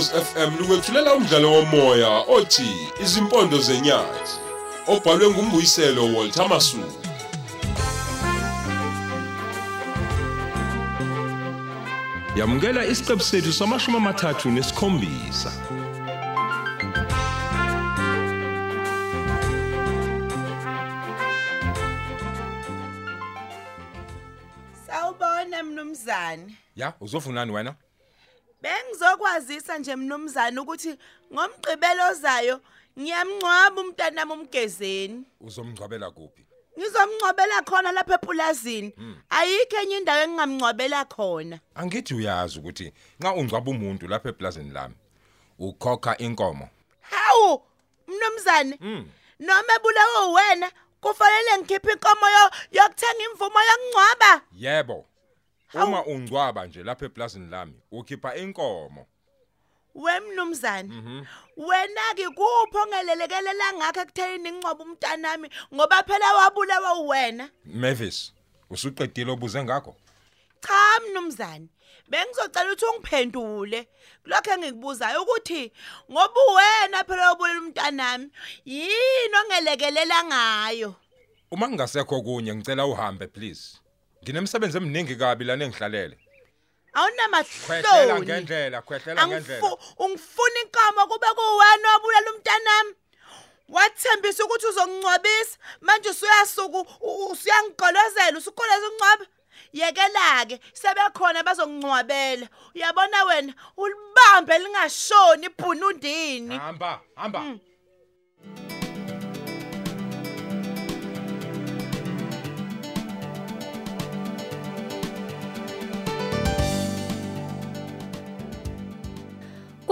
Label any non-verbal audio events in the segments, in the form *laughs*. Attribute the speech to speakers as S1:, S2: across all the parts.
S1: Ukhozi FM lukwethulela umdlalo womoya othi Izimpondo zenyathi obhalwe ngumbuyiselo Walter Masuku. Yamukela isiqebu sethu samashumi amathathu nesikhombisa.
S2: Sawubona mnumzane.
S3: Ya, uzofunani wena?
S2: Bengizokwazisa nje mnumzane ukuthi ngomgqibelo ozayo ngiyamncwaba umntanami umgezeni.
S3: Uzomngcwabela kuphi?
S2: Ngizomncwabela khona lapha epulazini. Ayikho enye indawo engingamncwabela khona.
S3: Angithi uyazi ukuthi nxa ungcwaba umuntu lapha eplazini lami, ukhokha inkomo.
S2: Hawu mnumzane. Noma ebulawo wena kufanele ngikhiphe inkomo yo- yokuthenga imvumo yokungcwaba.
S3: Yebo. Uma ungcwaba nje lapha eplazini lami, ukhipha inkomo.
S2: Wemnumzane. Wena ke kupho ongelelekelela ngakho ekutheni ngingcoba umntanami ngoba phela wabulawa uwena.
S3: Mavis, usuqedile obuze ngakho?
S2: Cha mnumzane. Bengizocela ukuthi ungiphendule kulokho engikubuzayo ukuthi ngoba uwena phela obulela umntanami yini ongelekelela ngayo.
S3: Uma ngingasekho kunye ngicela uhambe please. Nginemsebenzi eminingi kabi la nengihlalele. Khwehlela
S2: Awunamahloni.
S3: ngendlela, khwehlela ngendlela.
S2: Ungifuna inkomo kube kuwena obulela umntanami. Wathembisa ukuthi uzongcwabisa manje usuyasuka u- usuyangigqolozela usukholeza ungcwaba. Yekela ke sebekhona bazongcwabela. Uyabona wena ulibambe lingashoni ibhunundini.
S3: Hamba, hamba.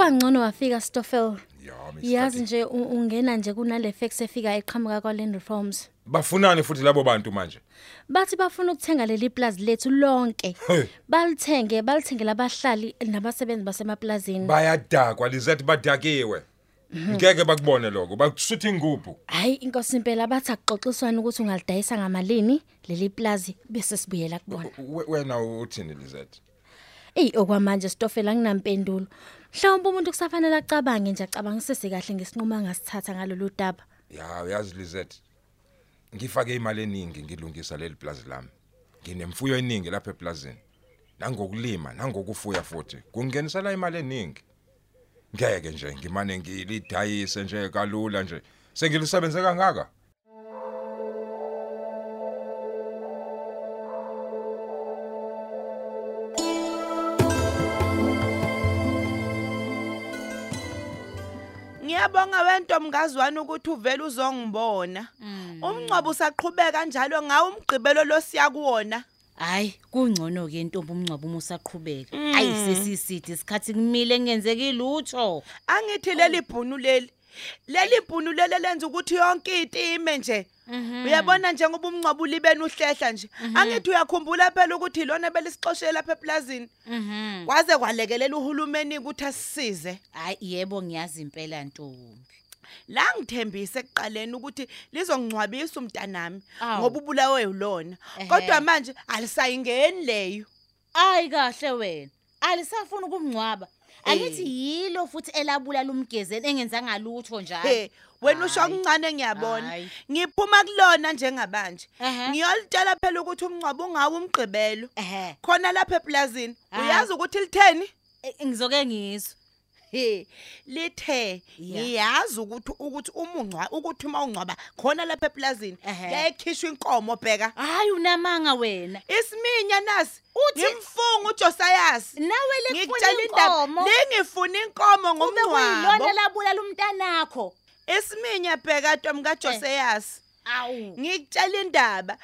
S4: Kwangcono wafika Stoffel.
S3: Ya,
S4: Yazi
S3: Miss.
S4: nje u- ungena nje kunale fax efika eqhamuka kwaLand Reforms.
S3: Bafunani futhi labo bantu manje?
S4: Bathi bafuna ukuthenga leli plaza lethu lonke.
S3: Hey.
S4: Balithenge, balithengela abahlali nabasebenzi basemaplazini.
S3: Bayadakwa Lizette badakiwe. Ngeke bakubone lokho, bakusuthi ingubhu.
S4: Hayi inkosi impela bathi akuxoxiswana ukuthi ungalidayisa ngamalini leli plaza bese sibuyela kubona.
S3: We- Wena uthini Lizette?
S4: Ey okwamanje Stoffel anginampendulo. Mhlawumbe umuntu kusafanele acabange nje acabangisise kahle ngesinqumo angasithatha ngalolu daba.
S3: Ya, uyazi Lizette. Ngifake imali eningi ngilungisa leli plaza lami. Nginemfuyo eningi lapha eplazini. Nangokulima, nangokufuya futhi. Kungenisela imali eningi. Ngeke nje ngimane ngilidayise nje kalula nje. Sengilisebenze kangaka.
S2: Ngiyabonga wentomkazwana ukuthi uvela uzongibona. Umncwabu usaqhubeka njalo ngawo umgqibelo losiya kuwona.
S5: Hayi, kungcono ke intombi umncwabo uma usaqhubeka. Hayi sesisithi isikhathi kumile ngenzeki lutho.
S2: Angithi leli bhunu leli. Leli bhunu leli lenza ukuthi yonke itime nje. Uyabona njengoba umncwabu libena uhlehla nje. Angithi uyakhumbula phela ukuthi ilona belisixoshela lapha eplazini.
S5: Mhm.
S2: Kwaze kwalekelela uhulumeni ukuthi asisize.
S5: Hayi yebo ngiyazi impela ntombi.
S2: La ngithembise ekuqaleni ukuthi lizongcwabisa umntanami ngoba ubulawe ulona. Kodwa manje alisayingeni leyo.
S5: Hayi kahle wena. Alisafuna ukumngcwaba. Angithi yilo futhi elabula lumgezeni engenzanga lutho njalo.
S2: He, wena usho
S5: Hayi.
S2: okuncane ngiyabona.
S5: Hayi.
S2: Ngiphuma kulona njengabanje.
S5: Ehhe.
S2: Ngiyolitshela phela ukuthi umncwabo ungawo umgqibelo.
S5: Ehhe.
S2: Khona lapha eplazini.
S5: Ah.
S2: Uyazi ukuthi litheni?
S5: Eh, Ngizoke ngizwe.
S2: He, lithe
S5: Ya.
S2: ngiyazi ukuthi ukuthi umuncwa ukuthi uma ungcwaba khona lapha eplazini
S5: Ehhe.
S2: yayikhishwa inkomo bheka.
S5: Hayi unamanga wena.
S2: Isiminya nasi
S5: Uthi-
S2: ngimfunga uJosias.
S5: Nawe lekufuna inkomo.
S2: lingifuna inkomo
S5: Kube kuyilona
S2: ngomncwabo.
S5: labula lumntanakho.
S2: Isiminya bheka Ntombi kaJosias.
S5: Awu.
S2: Ngikutshela indaba.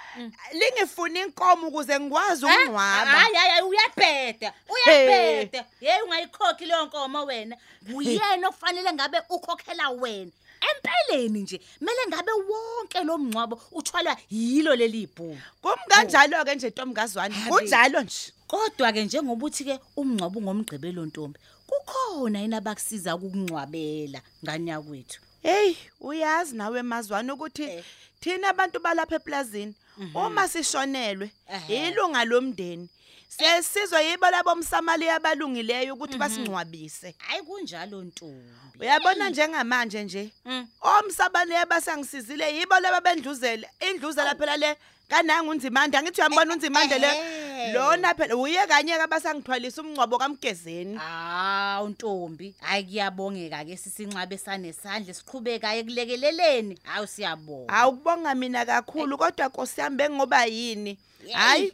S2: Lingifuna inkomo ukuze ngikwazi
S5: Eh?
S2: ukungcwaba.
S5: Hayi hayi uyabheda. Uyabheda. Hey ungayikhokhi leyo nkomo wena. Uyena ofanele ngabe ukhokhela wena. Empeleni nje mele ngabe wonke lo mngcwabo uthwalwa yilo leli bhuku.
S2: Kumkanjalo ke nje Ntombi kaZwani.
S5: Habe.
S2: Kunjalo nje.
S5: Kodwa ke njengoba uthi ke umngcwabo ngomgqibelo ntombi. Kukhona yena abakusiza ukungcwabela ngani yakwethu.
S2: Hey, uyazi nawe mazwana ukuthi
S5: Eh.
S2: thina abantu balapha eplazini uma sishonelwe
S5: Ehhe.
S2: ilunga lomndeni siyasizwa yibo labo msamali abalungileyo ukuthi basingcwabise
S5: hayi kunjalo ntombi.
S2: Uyabona njengamanje nje?
S5: Mm.
S2: omsabane abasangisizile yibo laba bendluzele indluzela phela le kananga unzimande angithi uyambona unzimande le
S5: Eh.
S2: lona phela uye kanye ke abasangithwalisa umngcwabo kamgezeni
S5: Hawu Ntombi, hayi kuyabongeka ke sisinxabe sanesandla siqhubekayo ekulekeleleni. Hawu siyabonga.
S2: awukubonga mina kakhulu kodwa Nkosi yami bengoba yini hayi
S5: Hayi,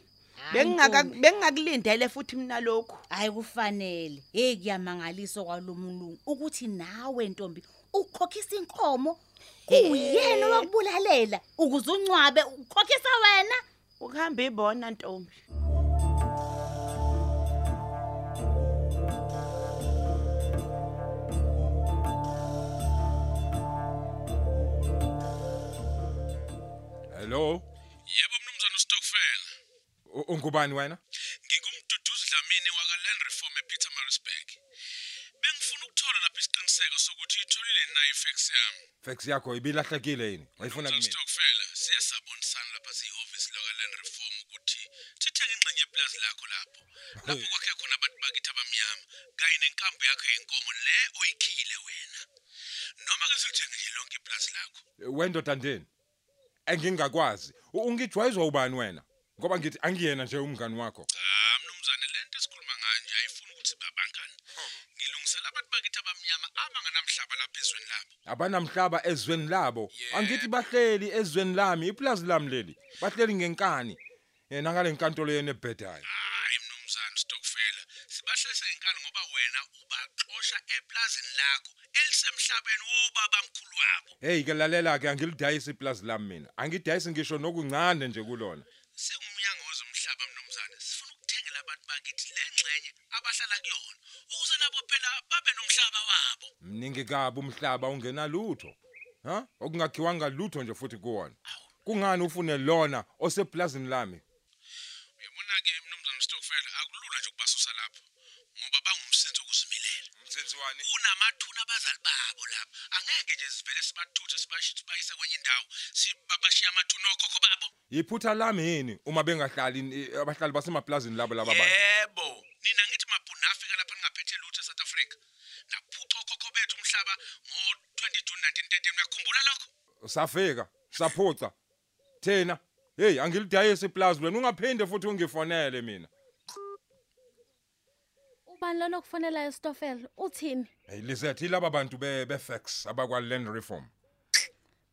S2: bengingaka
S5: Ntombi.
S2: bengingakulindele futhi mina lokhu
S5: Hayi kufanele. Hey kuyamangaliso kwalomlungu ukuthi nawe Ntombi ukhokhisa inkomo kuyena wakubulalela ukuze uncwabe ukhokhisa wena.
S2: ukuhamba ibona ntombi
S3: hello
S6: Yebo mnumzane Stockfell.
S3: U- ungubani wena
S6: Ngingumduduzi Dlamini waka Land Reform ePietermaritzburg. Bengifuna ukuthola lapha isiqiniseko sokuthi itholile na ifax yami.
S3: fax yakho ibilahlekile yini? Wayifuna
S6: Mnumzane
S3: kumina
S6: Stockfell, siyasabonisana lapha sihofisi laka Land Reform ukuthi sithenge ingxenye yeplazi lakho lapho. Lapho kwakhe khona abantu bakithi abamnyama kanye nenkambo yakho yenkomo le oyikhile wena. Noma ke silithenge nje lonke iplazi lakho.
S3: wendoda ndeni engingakwazi. U- ungijwayezwa ubani wena? Ngoba ngithi angiyena nje umngani wakho.
S6: Ah mnumzane lento esikhuluma ngayo nje ayifuni ukuthi babangane. Ngilungisela abantu bakithi abamnyama abanganamhlaba lapha ezweni labo.
S3: abanamhlaba ezweni labo. Angithi bahleli ezweni lami iplazi lami leli bahleli ngenkani yena ngale nkantolo yene ebhedayo.
S6: Hayi mnumzane Stockfella sibahlese ngenkani ngoba wena ubaxosha eplazini lakho elisemhlabeni wobaba mkhulu wabo.
S3: Hey ke lalela ke angilidayisi iplazi lami mina. Angidayisi ngisho nokuncane nje kulona.
S6: Singumnyango wezomhlaba mnumzane sifuna ukuthengela abantu bakithi le ngxenye abahlala kuyona ukuze nabo phela babe nomhlaba wabo.
S3: Mningi kabi umhlaba ungenalutho ha? Okungakhiwanga lutho nje futhi kuwona. Kungani ufune lona oseplazini lami
S6: uyabona ke mnumzane Stockfella akulula nje ukubasusa lapho ngoba bangumsenzi okuzimilela
S3: umsenzi wani
S6: unamathuna abazali lapha angeke nje sivele sibathuthe sibashiye sibayise kwenye indawo sibabashiya amathuna okhokho babo.
S3: Iphutha lami yini uma bengahlali abahlali basemaplazini labo laba bantu?
S6: Yebo nina ngithi mabhunu afika lapha ningaphethe lutho eSouth Africa. Naphuca okhokho bethu umhlaba ngo-20 June 1913 uyakhumbula lokho?
S3: Safika saphuca. Thina hey angilidayisi iplazi wena ungaphinde futhi ungifonele mina.
S4: Ubani lona okufonela Stofel? Uthini?
S3: hey Lizette laba bantu be befax abakwa land reform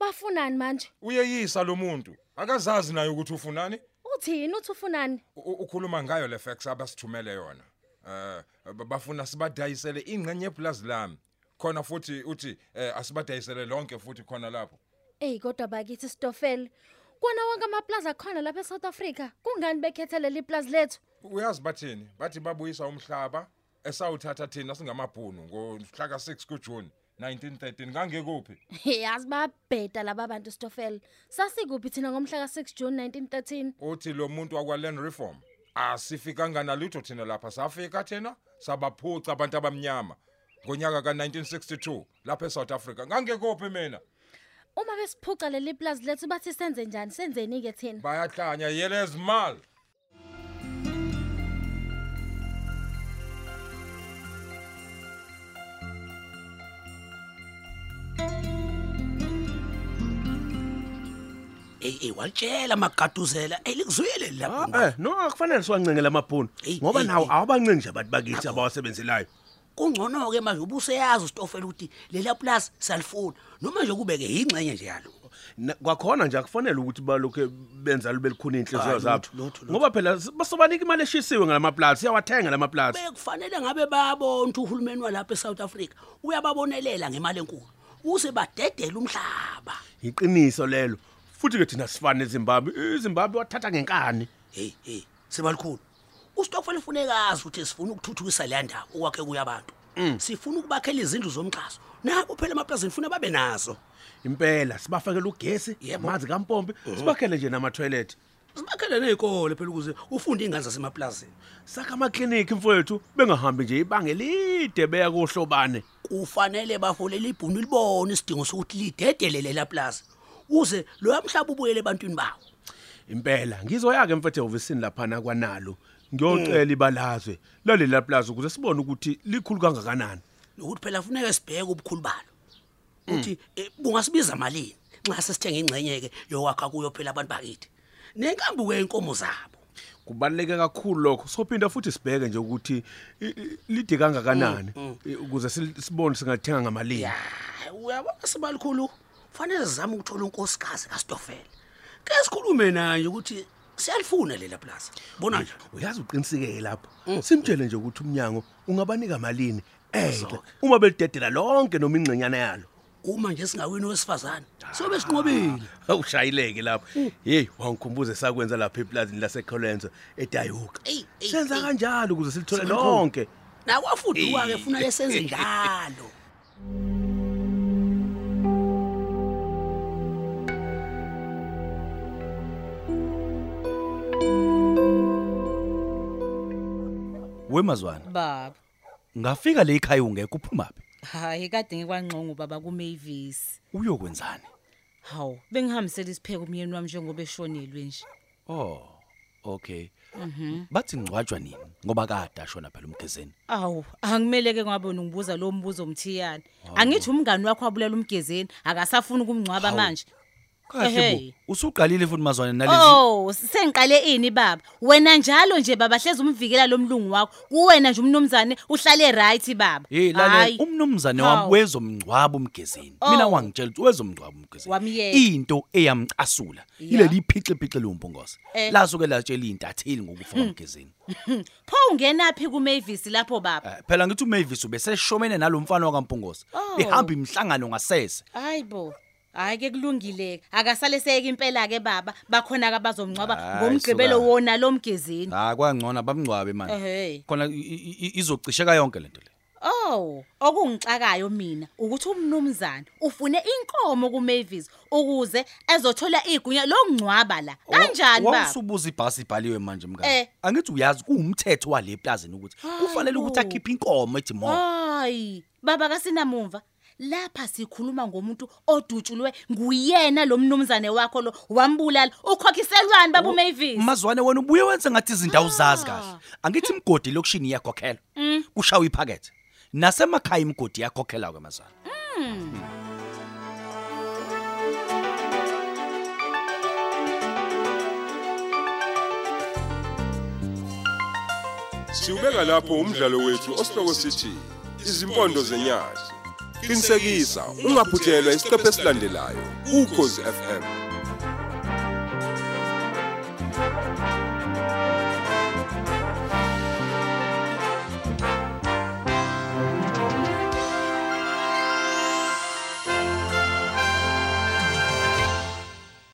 S4: Bafunani manje?
S3: uyeyisa lo muntu akazazi naye ukuthi ufunani
S4: Uthini uthi ufunani?
S3: U- u- ukhuluma ngayo le fax abasithumele yona eh ba- bafuna sibadayisele ingxenye yeplazi lami khona futhi uthi eh, asibadayisele lonke futhi khona lapho
S4: Ey kodwa bakithi Stofel. Kona wonke amaplaza khona lapha eSouth Africa. Kungani bekhethele liplazi lethu?
S3: Uyazi bathini bathi babuyisa umhlaba esawuthatha thina singamabhunu ngomhla ka6 kuJune 1913 ngangekuphi *laughs*
S4: Yazi babheda laba bantu Stofel. Sasikuphi thina ngomhla ka6 June 1913?
S3: uthi lo muntu wakwa land reform asifikanga nalutho thina lapha safika thina sabaphuca abantu abamnyama ngonyaka ka1962 lapha eSouth Africa ngangekuphi mina
S4: Uma besiphuca leli plaza lethu bathi senze njani? Senzeni ke thina?
S3: bayahlanya yelez mal
S7: Ey ey walitshela magaduzela elikuzwile lapho.
S8: Eh no akufanele siwancenge lamabhunu
S7: Eyi,
S8: ngoba
S7: eyi,
S8: nawo
S7: eyi.
S8: awabancinci nje abantu bakithi abawasebenzelayo.
S7: Kungcono ke manje ubuseyazi uStofela ukuthi lela plus salifuna noma nje kube ke ingxenye nje yalo.
S8: Na- Kwakhona nje akufanele ukuthi balokho benza libe likhuna inhliziyo
S7: Hayi,
S8: zabo.
S7: lutho, lutho, lutho.
S8: Ngoba phela s- basobanika imali eshisiwe ngalamaplazi, siyawathenga lamaplazi.
S7: Bekufanele ngabe babona ukuthi uhulumeni walapha eSouth Africa uyababonelela ngemali enkulu. Use badedela umhlaba.
S8: Iqiniso lelo. Futhi ke thina sifane eZimbabwe, iZimbabwe wathatha ngenkani.
S7: Hey hey sebalikhulu. uStokfela ufunekazi ukuthi sifuna ukuthuthukisa le ndawo okwakhe kuya abantu. Sifuna ukubakhela izindlu zomxaso. Nabo phela amaplazini funa babe nazo.
S8: Impela sibafakela ugesi, amanzi kampompi, sibakhele nje nama toilet.
S7: Sibakhele nezikole phela ukuze ufunde ingane zasemaplazini.
S8: Saka amaklinikhi mfowethu bengahambi nje ibanga elide beya kohlobane.
S7: kufanele bafolele ibhunu libone isidingo sokuthi lidedelele la plaza uze lo yamhlaba ubuyele ebantwini bawo.
S8: Impela ngizoya ke mfethu ehovisini lapha kwanalo ngiyocela ibalazwe lalela plaza ukuze sibone ukuthi likhulu kangakanani.
S7: Nokuthi phela kufuneka sibheke ubukhulu balo ukuthi eh, bungasibiza malini nxa sesithenga ingcenye ke yokwakha kuyo phela abantu bakithi. Nenkambuko yenkomo zabo.
S8: Kubaluleke kakhulu lokho sophinda futhi sibheke nje ukuthi lide kangakanani eh, ukuze sibone singathenga ngamalini.
S7: Uyabona sibalikhulu fanele sizame ukuthola unkosikazi kaStofela. Ke sikhulume naye ukuthi siyalifuna lela plaza. Bona nje
S8: uyazi uqiniseke lapho. Simtshele nje ukuthi umnyango ungabanika malini enhle uma belidedela lonke noma ingcenyana yalo.
S7: Uma nje singawini wesifazane sobe sinqobile.
S8: awushayileke lapho. Hey wangikhumbuza sakwenza lapha eplazini laseColenza eDayuka.
S7: Eyi, eyi,
S8: senza
S7: eyi.
S8: kanjalo ukuze silithole
S7: Sikhulu.
S8: lonke.
S7: Nakwafuduka ke funa lesenze *laughs* njalo.
S9: Wemazwana.
S5: Baba.
S9: Ngafika le ekhaya ungekho uphumaphi
S5: hayi kade ngikwanqongo baba kuMavis.
S9: Uyokwenzani?
S5: Hawu bengihambisela isipheko umyeni wami njengoba eshonelwe nje.
S9: Oh okay. Bathi ngcwatshwa nini? Ngoba kade ashona phela umgezeni.
S5: Awu angimeleke ngabona ngibuza lo mbuzo umthiyane angithi umngani wakho wabulela umgezeni akasafuni ukumngcwaba manje.
S9: Kahle bo usuqalile futhi mazwana nalezi
S5: Oh, sengiqale ini baba? Wena njalo nje baba hleze umvikela lo mlungu wakho. Kuwena nje umnumzane uhlale right baba.
S9: Hey lalela
S5: Hawu.
S9: wami wezomngcwabo umgezeni
S5: Oh.
S9: mina wangitshela ukuthi wezomngcwabo
S5: Wamyeka.
S9: into eyamcasula
S5: Ya.
S9: ile liphixe phixe lompongose
S5: Eh.
S9: lasuke latshela izintatheli ngokufa umgezeni
S5: Pho ungenaphi kuMavis lapho baba?
S9: Eh, phela ngithi uMavis ubeseshomene nalomfana wakampongose
S5: Oh.
S9: behamba imhlangano ngasese
S5: Hayibo. Hayi ke kulungile. Akasale seyeke impela ke baba. Bakhona ke abazomngcwaba
S9: Hayi,
S5: ngomgqibelo
S9: suka.
S5: wona lo mgezeni.
S9: ha kwangcono bamngcwabe manje
S5: Ehhe.
S9: khona i- i- i- izocisheka yonke lento le
S5: Oh, okungixakayo mina ukuthi umnumzane ufune inkomo kuMavis ukuze ezothola igunya lokungcwaba la. Kanjani baba?
S9: wawusubuza ibhasi ibhaliwe manje
S5: Eh.
S9: mngani angithi uyazi kuwumthetho wale plazini ukuthi kufanele ukuthi
S5: Hayibo.
S9: akhiphe inkomo ethi mo
S5: Hayi, baba kasinamumva. Lapha sikhuluma ngomuntu odutshulwe nguyena lo mnumzane wakho lo wambulala. Ukhokhiselwani baba uMavis?
S9: mazwane wena ubuye wenze ngathi izinto awuzazi
S5: Ah.
S9: kahle angithi imgodi lokushini iyakhokhela kushawa iphakethe nasemakhaya imgodi iyakhokhela ke mazwane
S1: Siubeka lapho umdlalo wethu osihloko sithi izimpondo zenyati. Qinisekisa ungaphuthelwa isiqephu esilandelayo ukhozi FM.